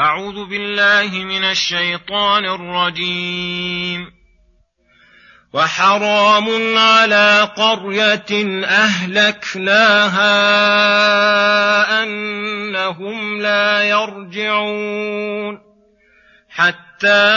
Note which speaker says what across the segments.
Speaker 1: أعوذ بالله من الشيطان الرجيم. وحرام على قرية أهلكناها أنهم لا يرجعون حتى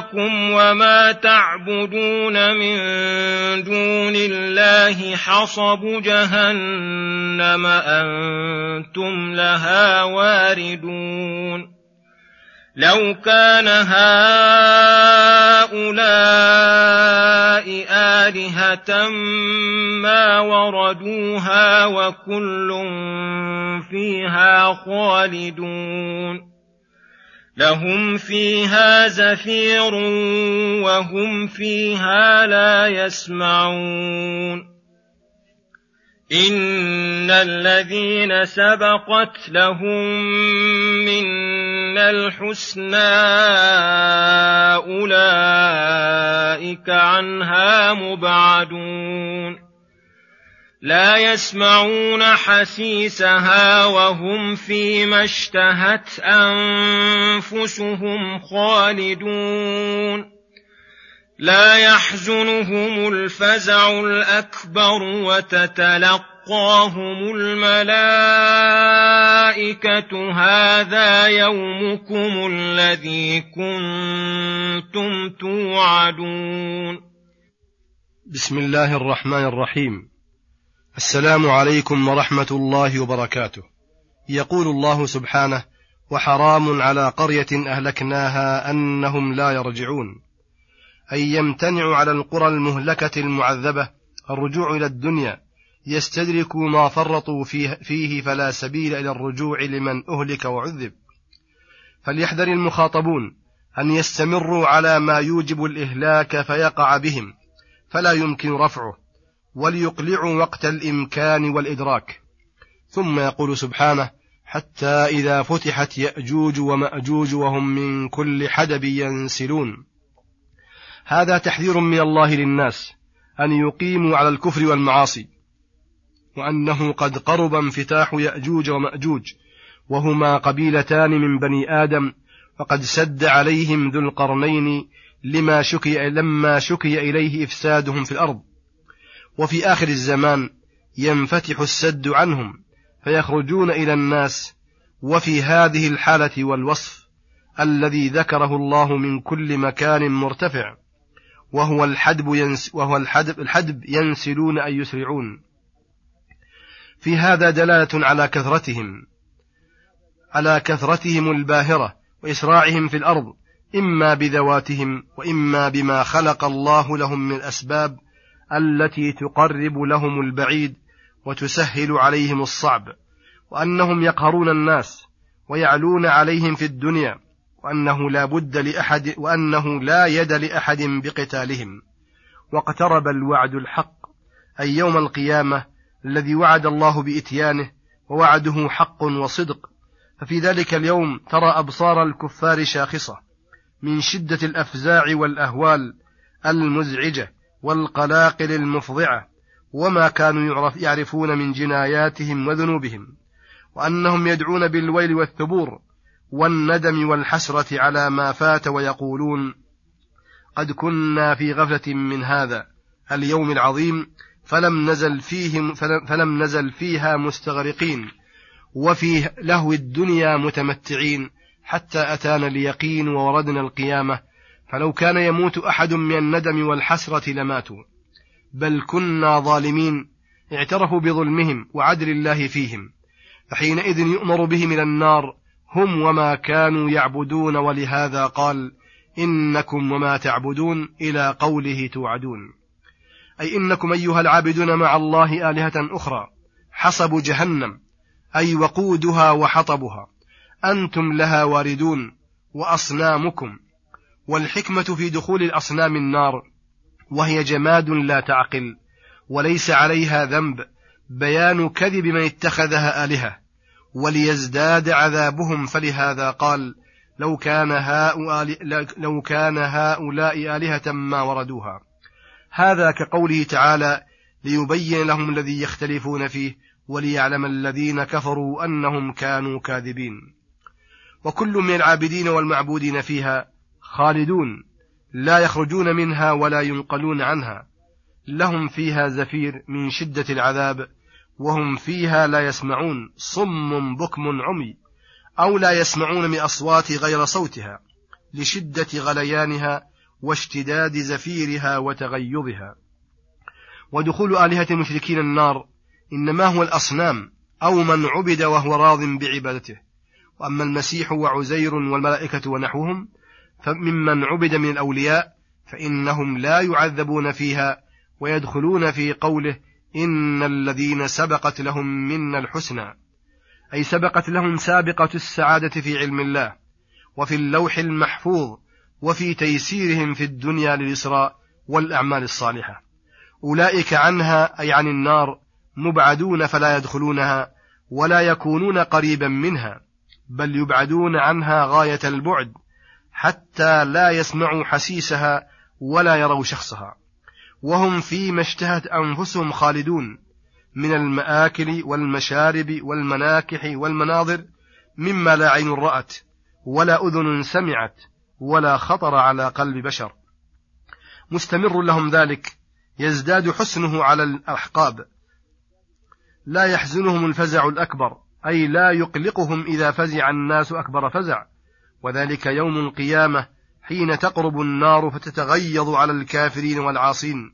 Speaker 1: إنكم وما تعبدون من دون الله حصب جهنم أنتم لها واردون لو كان هؤلاء آلهة ما وردوها وكل فيها خالدون لهم فيها زفير وهم فيها لا يسمعون. إن الذين سبقت لهم منا الحسنى أولئك عنها مبعدون. لا يسمعون حسيسها وهم فيما اشتهت أنفسهم خالدون. لا يحزنهم الفزع الأكبر وتتلقاهم الملائكة. هذا يومكم الذي كنتم توعدون.
Speaker 2: بسم الله الرحمن الرحيم. السلام عليكم ورحمة الله وبركاته. يقول الله سبحانه: وحرام على قرية أهلكناها أنهم لا يرجعون. أي يمتنع على القرى المهلكة المعذبة الرجوع إلى الدنيا يستدركوا ما فرطوا فيه, فيه فلا سبيل إلى الرجوع لمن أهلك وعذب. فليحذر المخاطبون أن يستمروا على ما يوجب الإهلاك فيقع بهم فلا يمكن رفعه وليقلعوا وقت الإمكان والإدراك. ثم يقول سبحانه حتى إذا فتحت يأجوج ومأجوج وهم من كل حدب ينسلون. هذا تحذير من الله للناس أن يقيموا على الكفر والمعاصي وأنه قد قرب انفتاح يأجوج ومأجوج وهما قبيلتان من بني آدم وقد سد عليهم ذو القرنين لما شكي لما شكي إليه إفسادهم في الأرض. وفي آخر الزمان ينفتح السد عنهم فيخرجون إلى الناس وفي هذه الحالة والوصف الذي ذكره الله من كل مكان مرتفع وهو الحدب ينس وهو الحدب, الحدب ينسلون أي يسرعون. في هذا دلالة على كثرتهم على كثرتهم الباهرة وإسراعهم في الأرض إما بذواتهم وإما بما خلق الله لهم من الأسباب التي تقرب لهم البعيد وتسهل عليهم الصعب وأنهم يقهرون الناس ويعلون عليهم في الدنيا وأنه لا بد لأحد وأنه لا يد لأحد بقتالهم. واقترب الوعد الحق أي يوم القيامة الذي وعد الله بإتيانه ووعده حق وصدق. ففي ذلك اليوم ترى أبصار الكفار شاخصة من شدة الأفزاع والأهوال المزعجة. والقلاقل المفضعة وما كانوا يعرف يعرفون من جناياتهم وذنوبهم وأنهم يدعون بالويل والثبور والندم والحسرة على ما فات ويقولون قد كنا في غفلة من هذا اليوم العظيم فلم نزل فيهم فلم نزل فيها مستغرقين وفي لهو الدنيا متمتعين حتى أتانا اليقين ووردنا القيامة فلو كان يموت أحد من الندم والحسرة لماتوا. بل كنا ظالمين اعترفوا بظلمهم وعدل الله فيهم. فحينئذ يؤمر بهم إلى النار هم وما كانوا يعبدون ولهذا قال إنكم وما تعبدون إلى قوله توعدون. أي إنكم أيها العابدون مع الله آلهة أخرى حصب جهنم أي وقودها وحطبها. أنتم لها واردون وأصنامكم. والحكمة في دخول الأصنام النار وهي جماد لا تعقل وليس عليها ذنب بيان كذب من اتخذها آلهة وليزداد عذابهم فلهذا قال لو كان هؤلاء لو كان هؤلاء آلهة ما وردوها. هذا كقوله تعالى ليبين لهم الذي يختلفون فيه وليعلم الذين كفروا أنهم كانوا كاذبين. وكل من العابدين والمعبودين فيها خالدون لا يخرجون منها ولا ينقلون عنها. لهم فيها زفير من شدة العذاب وهم فيها لا يسمعون. صم بكم عمي أو لا يسمعون من أصوات غير صوتها لشدة غليانها واشتداد زفيرها وتغيظها ودخول آلهة المشركين النار إنما هو الأصنام أو من عبد وهو راض بعبادته. وأما المسيح وعزير والملائكة ونحوهم فممن عبد من الأولياء فإنهم لا يعذبون فيها ويدخلون في قوله إن الذين سبقت لهم منا الحسنى. أي سبقت لهم سابقة السعادة في علم الله وفي اللوح المحفوظ وفي تيسيرهم في الدنيا للإسراء والأعمال الصالحة. أولئك عنها أي عن النار مبعدون فلا يدخلونها ولا يكونون قريبا منها بل يبعدون عنها غاية البعد حتى لا يسمعوا حسيسها ولا يروا شخصها. وهم فيما اشتهت أنفسهم خالدون من المآكل والمشارب والمناكح والمناظر مما لا عين رأت ولا أذن سمعت ولا خطر على قلب بشر. مستمر لهم ذلك يزداد حسنه على الأحقاب. لا يحزنهم الفزع الأكبر أي لا يقلقهم إذا فزع الناس أكبر فزع. وذلك يوم القيامة حين تقرب النار فتتغيظ على الكافرين والعاصين.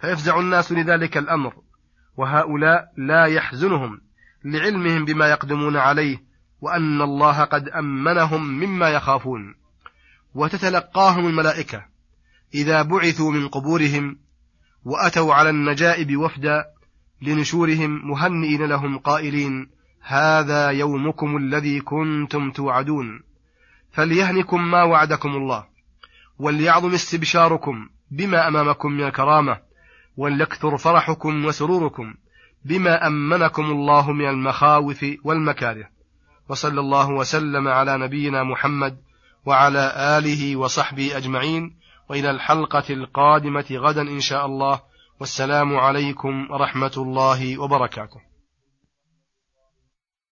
Speaker 2: فيفزع الناس لذلك الأمر وهؤلاء لا يحزنهم لعلمهم بما يقدمون عليه وأن الله قد أمنهم مما يخافون. وتتلقاهم الملائكة إذا بعثوا من قبورهم وأتوا على النجائب وفدا لنشورهم مهنئين لهم قائلين هذا يومكم الذي كنتم توعدون. فليهنكم ما وعدكم الله وليعظم استبشاركم بما أمامكم من الكرامة وليكثر فرحكم وسروركم بما أمنكم الله من المخاوف والمكاره. وصلى الله وسلم على نبينا محمد وعلى آله وصحبه أجمعين وإلى الحلقة القادمة غدا إن شاء الله. والسلام عليكم ورحمة الله وبركاته.